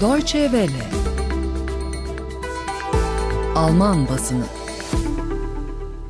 Deutsche Welle Alman basını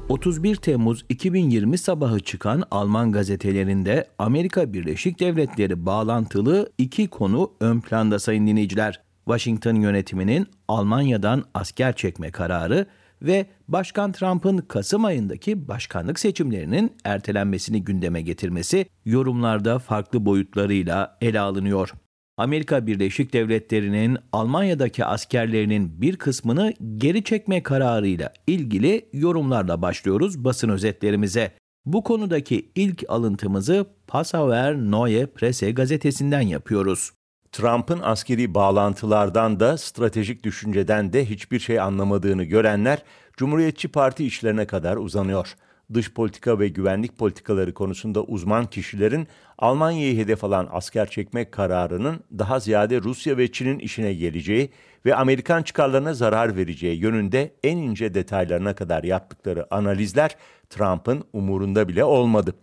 31 Temmuz 2020 sabahı çıkan Alman gazetelerinde Amerika Birleşik Devletleri bağlantılı iki konu ön planda sayın dinleyiciler. Washington yönetiminin Almanya'dan asker çekme kararı ve Başkan Trump'ın Kasım ayındaki başkanlık seçimlerinin ertelenmesini gündeme getirmesi yorumlarda farklı boyutlarıyla ele alınıyor. Amerika Birleşik Devletleri'nin Almanya'daki askerlerinin bir kısmını geri çekme kararıyla ilgili yorumlarla başlıyoruz basın özetlerimize. Bu konudaki ilk alıntımızı Passauer Neue Presse gazetesinden yapıyoruz. Trump'ın askeri bağlantılardan da stratejik düşünceden de hiçbir şey anlamadığını görenler Cumhuriyetçi Parti işlerine kadar uzanıyor. Dış politika ve güvenlik politikaları konusunda uzman kişilerin Almanya'yı hedef alan asker çekme kararının daha ziyade Rusya ve Çin'in işine geleceği ve Amerikan çıkarlarına zarar vereceği yönünde en ince detaylarına kadar yaptıkları analizler Trump'ın umurunda bile olmadı.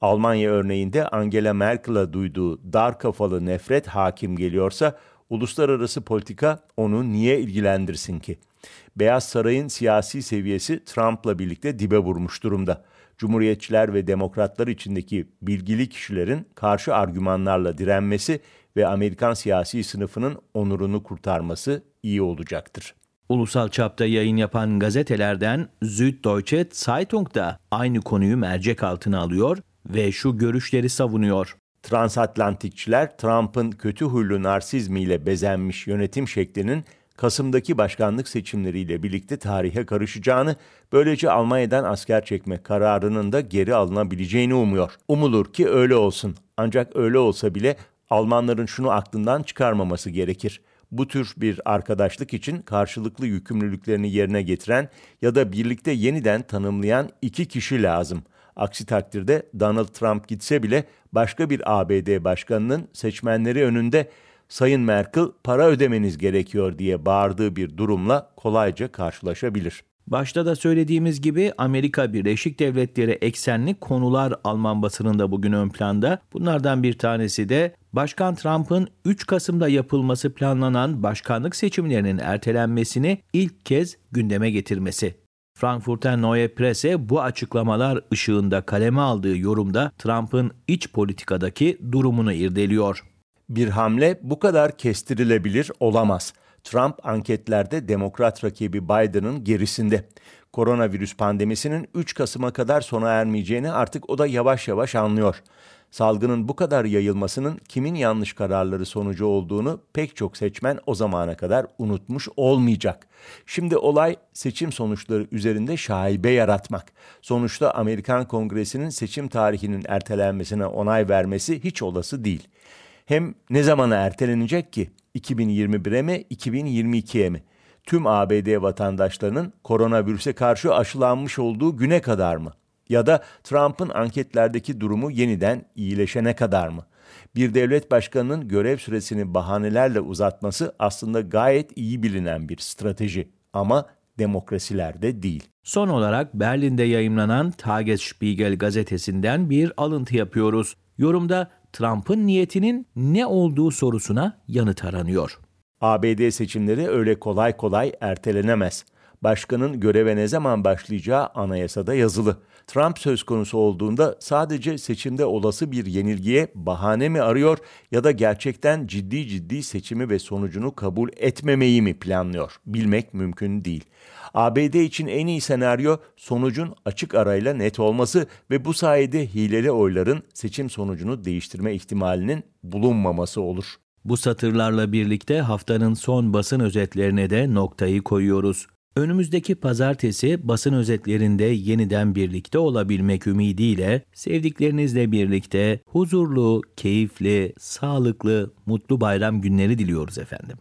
Almanya örneğinde Angela Merkel'a duyduğu dar kafalı nefret hakim geliyorsa uluslararası politika onu niye ilgilendirsin ki? Beyaz Saray'ın siyasi seviyesi Trump'la birlikte dibe vurmuş durumda. Cumhuriyetçiler ve demokratlar içindeki bilgili kişilerin karşı argümanlarla direnmesi ve Amerikan siyasi sınıfının onurunu kurtarması iyi olacaktır. Ulusal çapta yayın yapan gazetelerden Süddeutsche Zeitung da aynı konuyu mercek altına alıyor ve şu görüşleri savunuyor. Transatlantikçiler Trump'ın kötü huylu narsizmiyle bezenmiş yönetim şeklinin Kasım'daki başkanlık seçimleriyle birlikte tarihe karışacağını, böylece Almanya'dan asker çekme kararının da geri alınabileceğini umuyor. Umulur ki öyle olsun. Ancak öyle olsa bile Almanların şunu aklından çıkarmaması gerekir. Bu tür bir arkadaşlık için karşılıklı yükümlülüklerini yerine getiren ya da birlikte yeniden tanımlayan iki kişi lazım. Aksi takdirde Donald Trump gitse bile başka bir ABD başkanının seçmenleri önünde Sayın Merkel para ödemeniz gerekiyor diye bağırdığı bir durumla kolayca karşılaşabilir. Başta da söylediğimiz gibi Amerika Birleşik Devletleri eksenli konular Alman basınında bugün ön planda. Bunlardan bir tanesi de Başkan Trump'ın 3 Kasım'da yapılması planlanan başkanlık seçimlerinin ertelenmesini ilk kez gündeme getirmesi. Frankfurter Neue Presse bu açıklamalar ışığında kaleme aldığı yorumda Trump'ın iç politikadaki durumunu irdeliyor. Bir hamle bu kadar kestirilebilir olamaz. Trump anketlerde demokrat rakibi Biden'ın gerisinde. Koronavirüs pandemisinin 3 Kasım'a kadar sona ermeyeceğini artık o da yavaş yavaş anlıyor. Salgının bu kadar yayılmasının kimin yanlış kararları sonucu olduğunu pek çok seçmen o zamana kadar unutmuş olmayacak. Şimdi olay seçim sonuçları üzerinde şaibe yaratmak. Sonuçta Amerikan Kongresi'nin seçim tarihinin ertelenmesine onay vermesi hiç olası değil. Hem ne zamana ertelenecek ki? 2021'e mi, 2022'ye mi? Tüm ABD vatandaşlarının koronavirüse karşı aşılanmış olduğu güne kadar mı? Ya da Trump'ın anketlerdeki durumu yeniden iyileşene kadar mı? Bir devlet başkanının görev süresini bahanelerle uzatması aslında gayet iyi bilinen bir strateji ama demokrasilerde değil. Son olarak Berlin'de yayımlanan Tagesspiegel gazetesinden bir alıntı yapıyoruz. Yorumda Trump'ın niyetinin ne olduğu sorusuna yanıt aranıyor. ABD seçimleri öyle kolay kolay ertelenemez. Başkanın göreve ne zaman başlayacağı anayasada yazılı. Trump söz konusu olduğunda sadece seçimde olası bir yenilgiye bahane mi arıyor ya da gerçekten ciddi ciddi seçimi ve sonucunu kabul etmemeyi mi planlıyor? Bilmek mümkün değil. ABD için en iyi senaryo sonucun açık arayla net olması ve bu sayede hileli oyların seçim sonucunu değiştirme ihtimalinin bulunmaması olur. Bu satırlarla birlikte haftanın son basın özetlerine de noktayı koyuyoruz. Önümüzdeki pazartesi basın özetlerinde yeniden birlikte olabilmek ümidiyle sevdiklerinizle birlikte huzurlu, keyifli, sağlıklı, mutlu bayram günleri diliyoruz efendim.